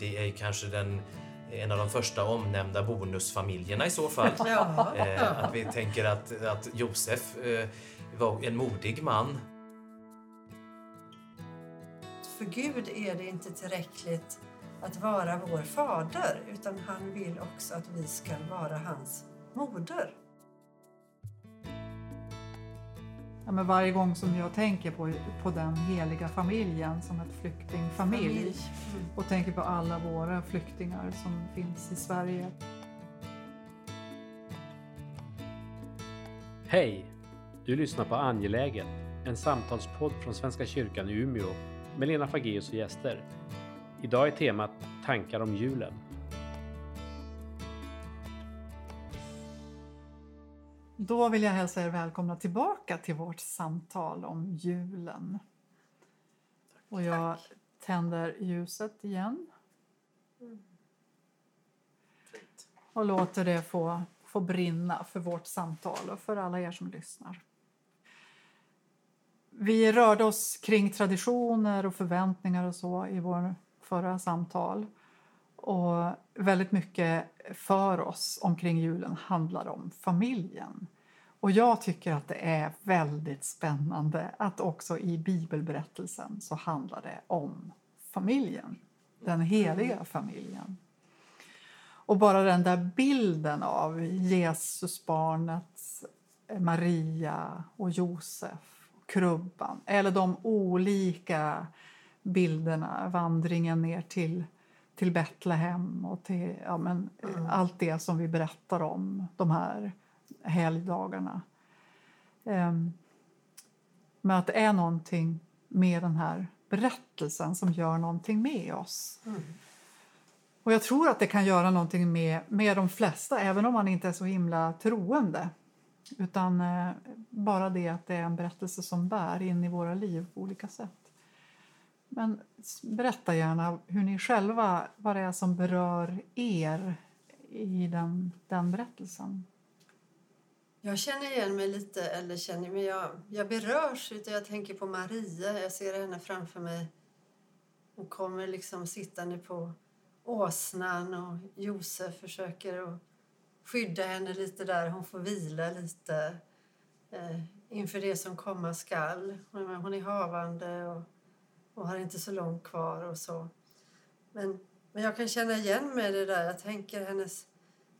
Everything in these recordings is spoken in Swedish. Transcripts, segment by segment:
Det är kanske den, en av de första omnämnda bonusfamiljerna i så fall. Ja. Eh, att vi tänker att, att Josef eh, var en modig man. För Gud är det inte tillräckligt att vara vår fader utan han vill också att vi ska vara hans moder. Ja, men varje gång som jag tänker på, på den heliga familjen som ett flyktingfamilj Familj. Mm. och tänker på alla våra flyktingar som finns i Sverige. Hej! Du lyssnar på Angeläget, en samtalspodd från Svenska kyrkan i Umeå med Lena Fageus och gäster. Idag är temat tankar om julen. Då vill jag hälsa er välkomna tillbaka till vårt samtal om julen. Och jag tänder ljuset igen. Och låter det få, få brinna för vårt samtal och för alla er som lyssnar. Vi rörde oss kring traditioner och förväntningar och så i vår förra samtal. Och väldigt mycket för oss omkring julen handlar om familjen. Och jag tycker att det är väldigt spännande att också i bibelberättelsen så handlar det om familjen. Den heliga familjen. Och bara den där bilden av Jesusbarnet, Maria och Josef, krubban eller de olika bilderna, vandringen ner till, till Betlehem och till ja, men, allt det som vi berättar om de här helgdagarna. Um, men att det är någonting med den här berättelsen som gör någonting med oss. Mm. Och jag tror att det kan göra någonting med, med de flesta, även om man inte är så himla troende. Utan eh, bara det att det är en berättelse som bär in i våra liv på olika sätt. Men berätta gärna hur ni själva, vad det är som berör er i den, den berättelsen. Jag känner igen mig lite, eller känner mig, jag, jag berörs utan jag tänker på Maria. Jag ser henne framför mig. Hon kommer liksom sittande på åsnan och Josef försöker att skydda henne lite där. Hon får vila lite eh, inför det som komma skall. Hon hon är havande och, och har inte så långt kvar och så. Men, men jag kan känna igen mig i det där. Jag tänker hennes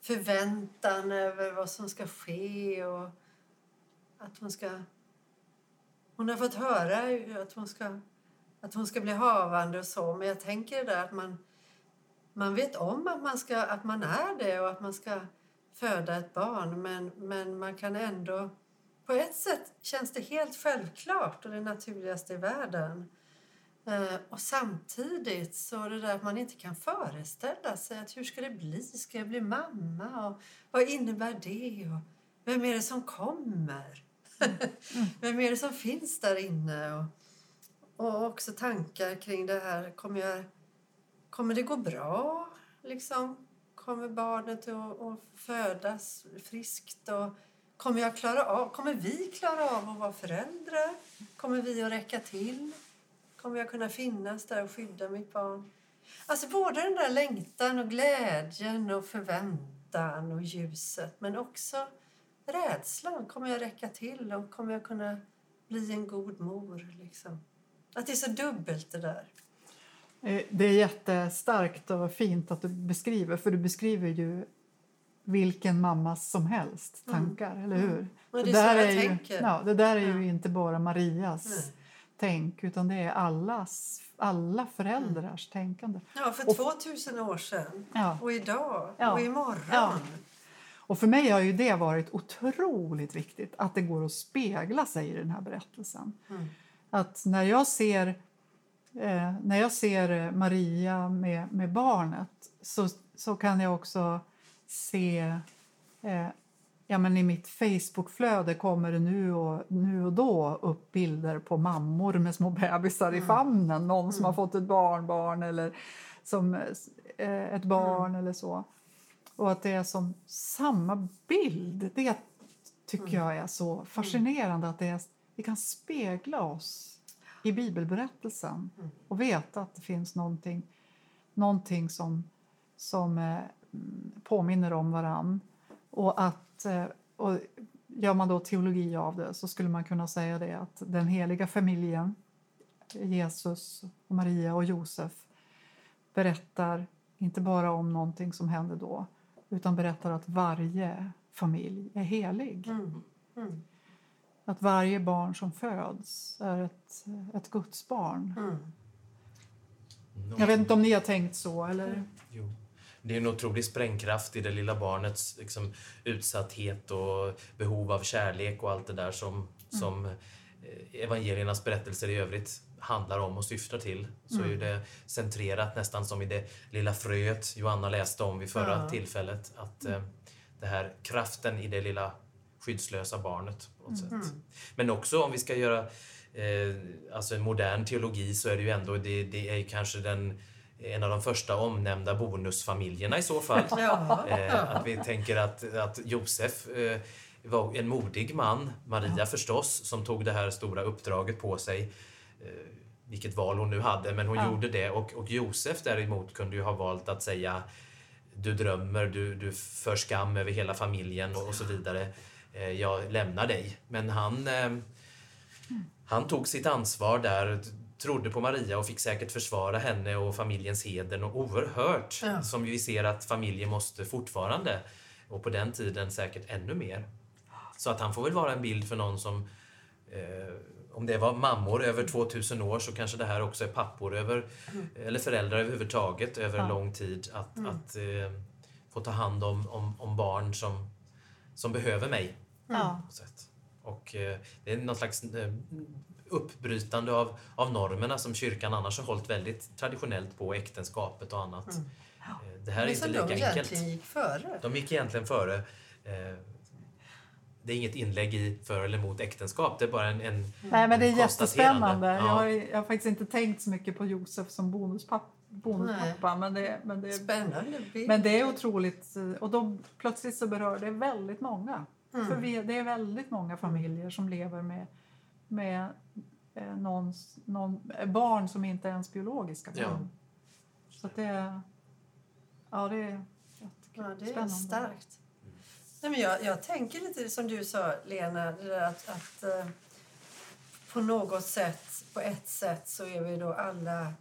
förväntan över vad som ska ske och att hon ska... Hon har fått höra att hon ska, att hon ska bli havande och så, men jag tänker det där att man, man vet om att man, ska, att man är det och att man ska föda ett barn, men, men man kan ändå... På ett sätt känns det helt självklart och det naturligaste i världen. Eh, och samtidigt så är det där att man inte kan föreställa sig att hur ska det bli? Ska jag bli mamma? Och vad innebär det? Och vem är det som kommer? vem är det som finns där inne? Och, och också tankar kring det här. Kommer, jag, kommer det gå bra? Liksom? Kommer barnet att, att födas friskt? Och kommer, jag klara av, kommer vi klara av att vara föräldrar? Kommer vi att räcka till? Kommer jag kunna finnas där och skydda mitt barn? Alltså både den där längtan och glädjen och förväntan och ljuset men också rädslan. Kommer jag räcka till och kommer jag kunna bli en god mor? Liksom? Att det är så dubbelt det där. Eh, Det är jättestarkt och fint att du beskriver, för du beskriver ju vilken mamma som helst tankar, eller hur? Och det är så jag ju. Ja, det där är Ja. ju inte bara Marias Nej. Tänk, utan det är allas, alla föräldrars tänkande. Ja, för Och- 2000 år sedan. Ja. Och idag. Ja. Och imorgon. Ja. Och för mig har ju det varit otroligt viktigt, att det går att spegla sig i den här berättelsen. Mm. Att när jag ser, eh, när jag ser Maria med, med barnet så, så kan jag också se... Eh, ja, men I mitt Facebookflöde kommer det nu och, nu och då upp bilder på mammor med små bebisar i famnen. Någon som har fått ett barnbarn eller som eh, ett barn eller så. Och att det är som samma bild. Det tycker jag är så fascinerande. Att det är, vi kan spegla oss i bibelberättelsen och veta att det finns någonting, någonting som, som eh, mm, påminner om varann. Och att, eh, och gör man då teologi av det så skulle man kunna säga det att den heliga familjen, Jesus, och Maria och Josef berättar inte bara om någonting som hände då utan berättar att varje familj är helig. Mm. Mm. Att varje barn som föds är ett, ett Guds barn. Mm. Jag vet inte om ni har tänkt så? Eller? Jo. Det är en otrolig sprängkraft i det lilla barnets liksom, utsatthet och behov av kärlek och allt det där som, som eh, evangeliernas berättelser i övrigt handlar om och syftar till. Så är ju det centrerat nästan som i det lilla fröet Joanna läste om vid förra Ja. tillfället. Att eh, det här kraften i det lilla skyddslösa barnet på något sätt. Men också om vi ska göra eh, alltså en modern teologi så är det ju ändå, det, det är kanske den, en av de första omnämnda bonusfamiljerna i så fall. Ja. Eh, att vi tänker att, att Josef eh, var en modig man, Maria förstås, som tog det här stora uppdraget på sig. Eh, vilket val hon nu hade, men hon Ja. gjorde det. Och, och Josef däremot kunde ju ha valt att säga du drömmer, du, du för skam över hela familjen och, och så vidare. Eh, jag lämnar dig. Men han, eh, han tog sitt ansvar där, trodde på Maria och fick säkert försvara henne och familjens heder och oerhört. Ja. Som vi ser att familjer måste fortfarande. Och på den tiden säkert ännu mer. Så att han får väl vara en bild för någon som eh, om det var mammor över 2000 år så kanske det här också är pappor över, eller föräldrar överhuvudtaget över en Ja. lång tid. Att, att eh, få ta hand om, om, om barn som, som behöver mig. Sätt. Och eh, det är någon slags eh, uppbrytande av, av normerna som kyrkan annars har hållit väldigt traditionellt på, äktenskapet och annat. Mm. Eh, Det här är inte lika de enkelt. egentligen gick före. De gick egentligen före. Eh, det är inget inlägg i för eller emot äktenskap, det är bara en, en Nej, men det är jättespännande. Ja. Jag, har, jag har faktiskt inte tänkt så mycket på Josef som bonuspappa. bonuspappa men, det, men, det, Spännande men det är otroligt. eh, Och då plötsligt så berör det väldigt många. Mm. För vi, det är väldigt många familjer som lever med, med eh, någons, någon, eh, barn som inte är ens biologiska barn. Ja. Så att det är... Ja, det är Ja, det är spännande. starkt. Nej, men jag, jag tänker lite som du sa, Lena, att, att eh, på något sätt, på ett sätt, så är vi då alla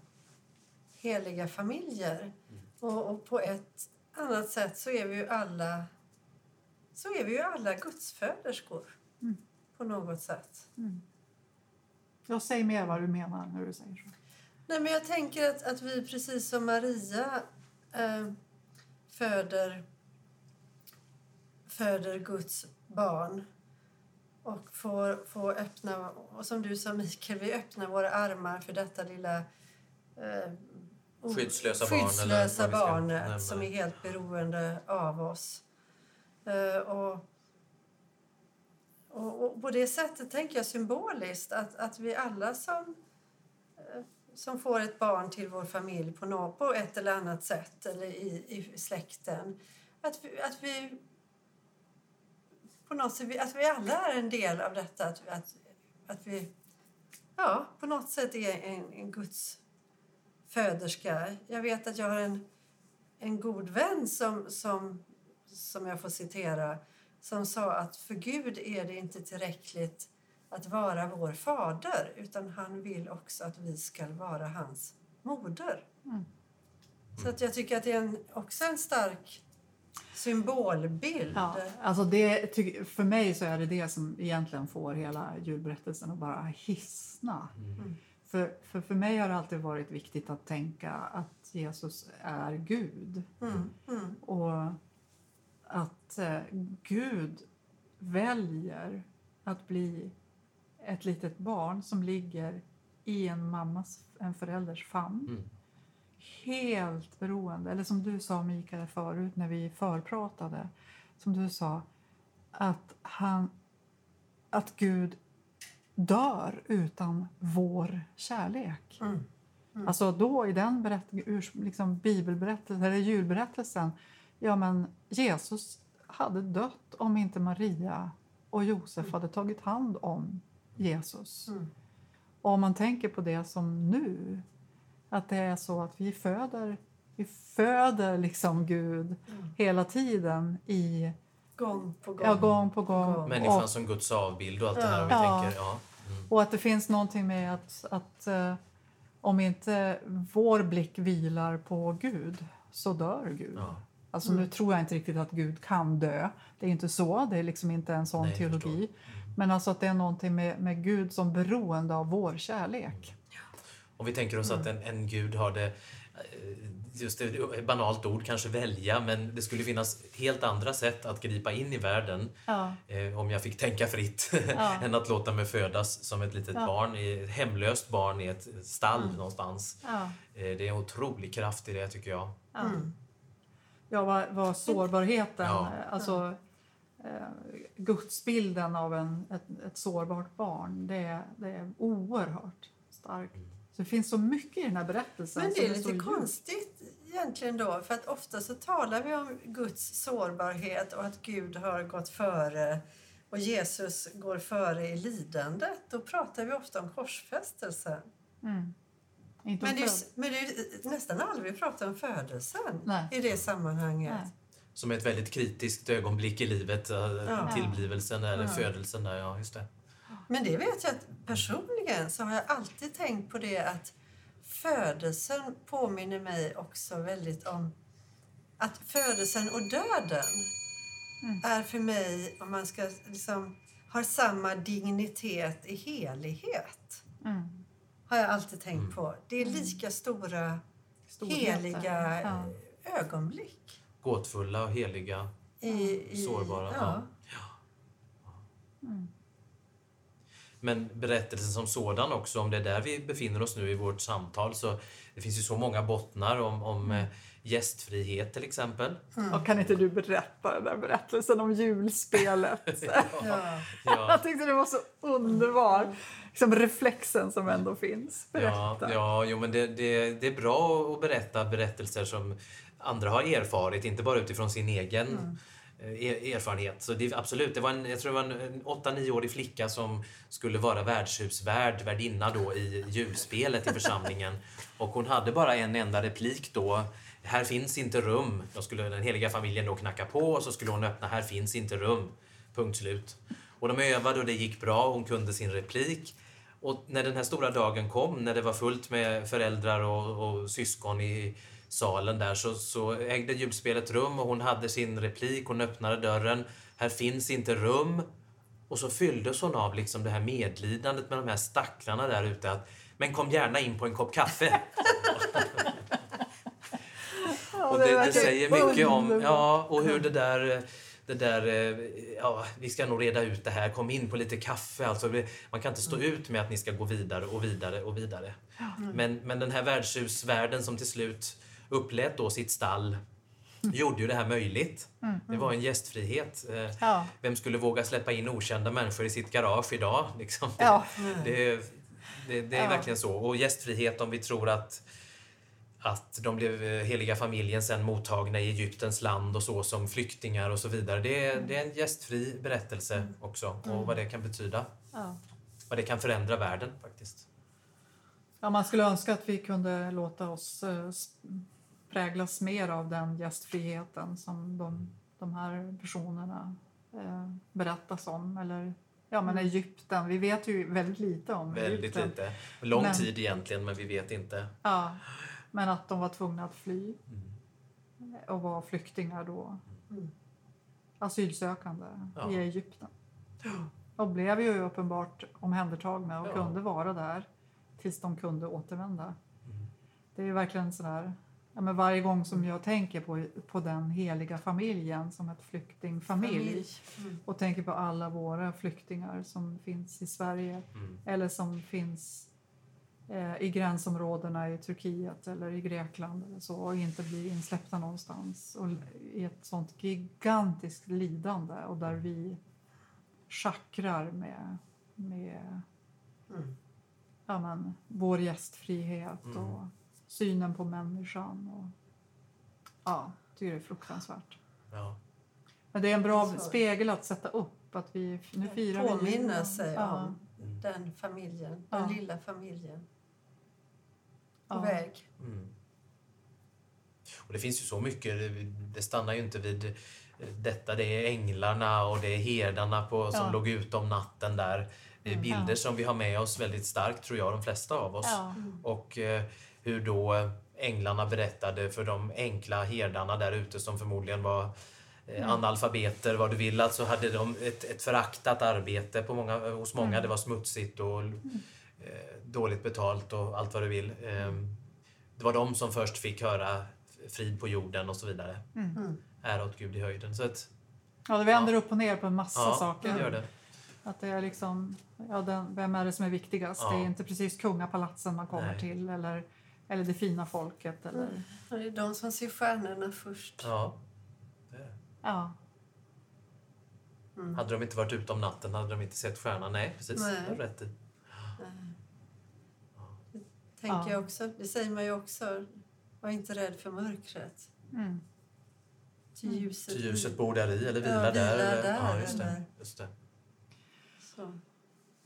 heliga familjer. Och, och på ett annat sätt så är vi ju alla så är vi ju alla gudsföderskor. Mm. På något sätt. Jag säger mer vad du menar när du säger så. Nej, men jag tänker att, att vi precis som Maria eh, föder, föder Guds barn och får, får öppna, och som du sa Mikael, vi öppnar våra armar för detta lilla eh, Skyddslösa barn, eller skyddslösa ska barnet som är helt beroende av oss. Eh, och, och, och på det sättet tänker jag symboliskt att, att vi alla som eh, som får ett barn till vår familj på, något, på ett eller annat sätt eller i, i släkten. Att vi, att vi på något sätt, att vi alla är en del av detta. Att, att, att vi ja, på något sätt är en, en Guds föderska. Jag vet att jag har en, en god vän som, som, som jag får citera som sa att för Gud är det inte tillräckligt att vara vår fader utan han vill också att vi ska vara hans moder. Mm. Så att jag tycker att det är en, också en stark symbolbild. Ja, alltså det, för mig så är det det som egentligen får hela julberättelsen att bara hisna. Mm. För, för, för mig har det alltid varit viktigt att tänka att Jesus är Gud. Mm, mm, Och att eh, Gud väljer att bli ett litet barn som ligger i en mammas, en förälders famn. Mm. Helt beroende, eller som du sa Mikael förut när vi förpratade, som du sa, att, han, att Gud dör utan vår kärlek. mm. Alltså då i den berätt, liksom bibelberättelsen, eller julberättelsen, ja men Jesus hade dött om inte Maria och Josef hade tagit hand om Jesus. Mm. Och om man tänker på det som nu, att det är så att vi föder vi föder liksom Gud hela tiden i Gång på gång. ja, gång på gång. Gång. Människan Och, som Guds avbild och allt det här. Vi Ja. tänker, ja. Mm. och att det finns någonting med att, att eh, om inte vår blick vilar på Gud så dör Gud. Ja. Alltså nu tror jag inte riktigt att Gud kan dö. Det är inte så, det är liksom inte en sån Nej, teologi. Men alltså att det är någonting med, med Gud som beroende av vår kärlek. Om vi tänker oss att en, en gud har det, eh, just ett banalt ord kanske välja, men det skulle finnas helt andra sätt att gripa in i världen Ja. eh, om jag fick tänka fritt Ja. än att låta mig födas som ett litet Ja. barn, i- ett hemlöst barn i ett stall Mm. någonstans. Ja. Eh, det är en otrolig kraft i det tycker jag. Ja. Mm. Ja, vad, vad sårbarheten, Ja. eh, alltså eh, gudsbilden av en, ett, ett sårbart barn, det, är- det är oerhört starkt. Så det finns så mycket i den här berättelsen. Men det är så lite konstigt egentligen då, för att ofta så talar vi om Guds sårbarhet och att Gud har gått före och Jesus går före i lidandet. Då pratar vi ofta om korsfästelsen. Mm. Inte Men det, är, men det är ju nästan aldrig vi pratar om födelsen Nej. i det sammanhanget. Nej. Som ett väldigt kritiskt ögonblick i livet, eh, Ja. tillblivelsen eller Ja. födelsen där, ja just det. Men det vet jag att personligen så har jag alltid tänkt på det att födelsen påminner mig också väldigt om att födelsen och döden Mm. är för mig, om man ska liksom, har samma dignitet i helighet. Mm. Har jag alltid tänkt Mm. på. Det är lika stora Storheten. heliga Ja. ögonblick. Gåtfulla och heliga, I, i, sårbara. Ja. Ja. Mm. Men berättelsen som sådan också, om det är där vi befinner oss nu i vårt samtal, så det finns ju så många bottnar om, om eh, gästfrihet till exempel. Och kan inte du berätta den där berättelsen om julspelet? Ja. Ja, Jag tyckte det var så underbar. Liksom reflexen som ändå finns. ja, Berätta. ja jo, men det, det, det är bra att berätta berättelser som andra har erfarit, inte bara utifrån sin egen eh, er- erfarenhet. Så det, absolut, det var en, jag tror det var en, en 8-9-årig flicka som skulle vara värdshusvärd, värdinna då i julspelet i församlingen. Och hon hade bara en enda replik då. Här finns inte rum. Då skulle den heliga familjen då knacka på och så skulle hon öppna. Här finns inte rum. Punkt slut. Och de övade och det gick bra. Hon kunde sin replik. Och när den här stora dagen kom, när det var fullt med föräldrar och, och syskon i salen där, så, så ägde julspelet rum och hon hade sin replik. Hon öppnade dörren. Här finns inte rum. Och så fylldes hon av liksom det här medlidandet med de här stackarna där ute. Att, men kom gärna in på en kopp kaffe. Och det, det säger mycket om ja, och hur det där, det där eh, ja, vi ska nog reda ut det här, kom in på lite kaffe. Alltså, man kan inte stå ut med att ni ska gå vidare och vidare och vidare. Men, men den här värdshusvärlden som till slut upplät då sitt stall gjorde ju det här möjligt. Det var en gästfrihet. Eh, Ja. Vem skulle våga släppa in okända människor i sitt garage idag? Liksom? Ja. Det, det, det är verkligen så. Och gästfrihet om vi tror att, att de blev eh, heliga familjen sen mottagna i Egyptens land och så som flyktingar och så vidare. Det är, det är en gästfri berättelse också och vad det kan betyda. Ja. Vad det kan förändra världen faktiskt. Ja, man skulle önska att vi kunde låta oss eh, präglas mer av den gästfriheten som de, de här personerna eh, berättas om. Eller ja, men Egypten. Vi vet ju väldigt lite om Väldigt Egypten. lite. Lång Men- tid egentligen men vi vet inte. Ja, men att de var tvungna att fly Mm. och var flyktingar då. Mm. Asylsökande Ja. i Egypten. Och blev ju uppenbart omhändertagna och Ja. kunde vara där tills de kunde återvända. Mm. Det är verkligen sådär, ja, men varje gång som jag tänker på, på den heliga familjen som ett flyktingfamilj Mm. och tänker på alla våra flyktingar som finns i Sverige Mm. eller som finns i gränsområdena i Turkiet eller i Grekland eller så och inte blir insläppta någonstans och i ett sånt gigantiskt lidande och där vi chakrar med, med Mm. ja, men, vår gästfrihet Mm. och synen på människan. Och, ja, tycker det är fruktansvärt. Ja. Men det är en bra Så. spegel att sätta upp att vi nu firar vi Påminna julen. sig ja. om den familjen, Ja. den lilla familjen. På Ja. väg. Mm. Och det finns ju så mycket, det stannar ju inte vid detta. Det är änglarna och det är herdarna på, som Ja. låg ute om natten där. Det är Mm. bilder Ja. som vi har med oss väldigt starkt, tror jag, de flesta av oss. Ja. Och eh, hur då eh, änglarna berättade för de enkla herdarna där ute som förmodligen var eh, Mm. analfabeter, vad du vill. Alltså hade de ett, ett föraktat arbete på många, hos många. Mm. Det var smutsigt och eh, dåligt betalt och allt vad du vill. Eh, det var de som först fick höra frid på jorden och så vidare. Mm. Ära åt Gud i höjden. Så att, Ja, det vänder upp och ner på en massa ja, saker. det gör det. Att det är liksom, ja, den, vem är det som är viktigast? Ja. Det är inte precis kungapalatsen man kommer Nej. till eller, eller det fina folket. Eller, Och det är de som ser stjärnorna först. Ja. det är det. ja. Mm. Hade de inte varit ute om natten hade de inte sett stjärnan. Nej, precis. Nej. Det rätt i. Tänker Ja. jag också. Det säger man ju också. Var inte rädd för mörkret. Mm. Till Mm. ljuset. Till ljuset bor där i, eller vila Ja, där. vila där, ja, just det. Just det. Så.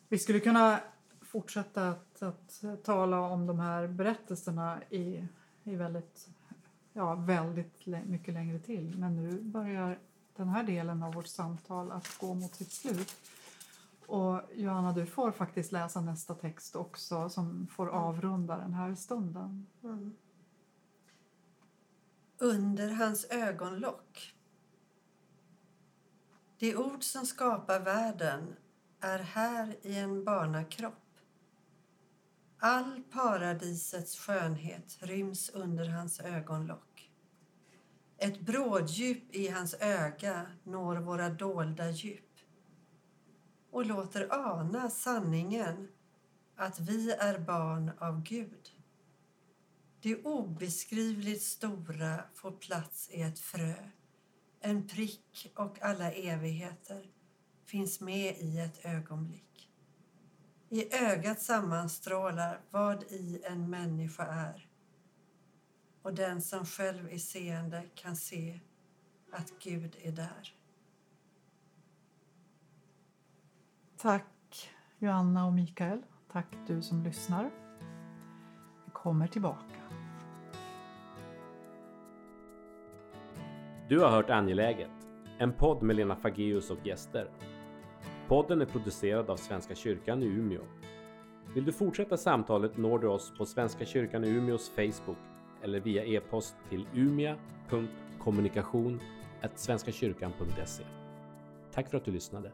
Vi skulle kunna fortsätta att, att tala om de här berättelserna i, i väldigt, ja, väldigt mycket längre till. Men nu börjar den här delen av vårt samtal att gå mot sitt slut. Och Johanna, du får faktiskt läsa nästa text också som får avrunda den här stunden. Mm. Under hans ögonlock. Det ord som skapar världen är här i en barnakropp. All paradisets skönhet ryms under hans ögonlock. Ett bråddjup i hans öga når våra dolda djup och låter ana sanningen att vi är barn av Gud. Det obeskrivligt stora får plats i ett frö. En prick och alla evigheter finns med i ett ögonblick. I ögat sammanstrålar vad i en människa är. Och den som själv är seende kan se att Gud är där. Tack Joanna och Mikael. Tack du som lyssnar. Vi kommer tillbaka. Du har hört Angeläget, en podd med Lena Fageus och gäster. Podden är producerad av Svenska kyrkan i Umeå. Vill du fortsätta samtalet når du oss på Svenska kyrkan i Umeås Facebook eller via e-post till umia.kommunikation.svenskakyrkan.se Tack för att du lyssnade.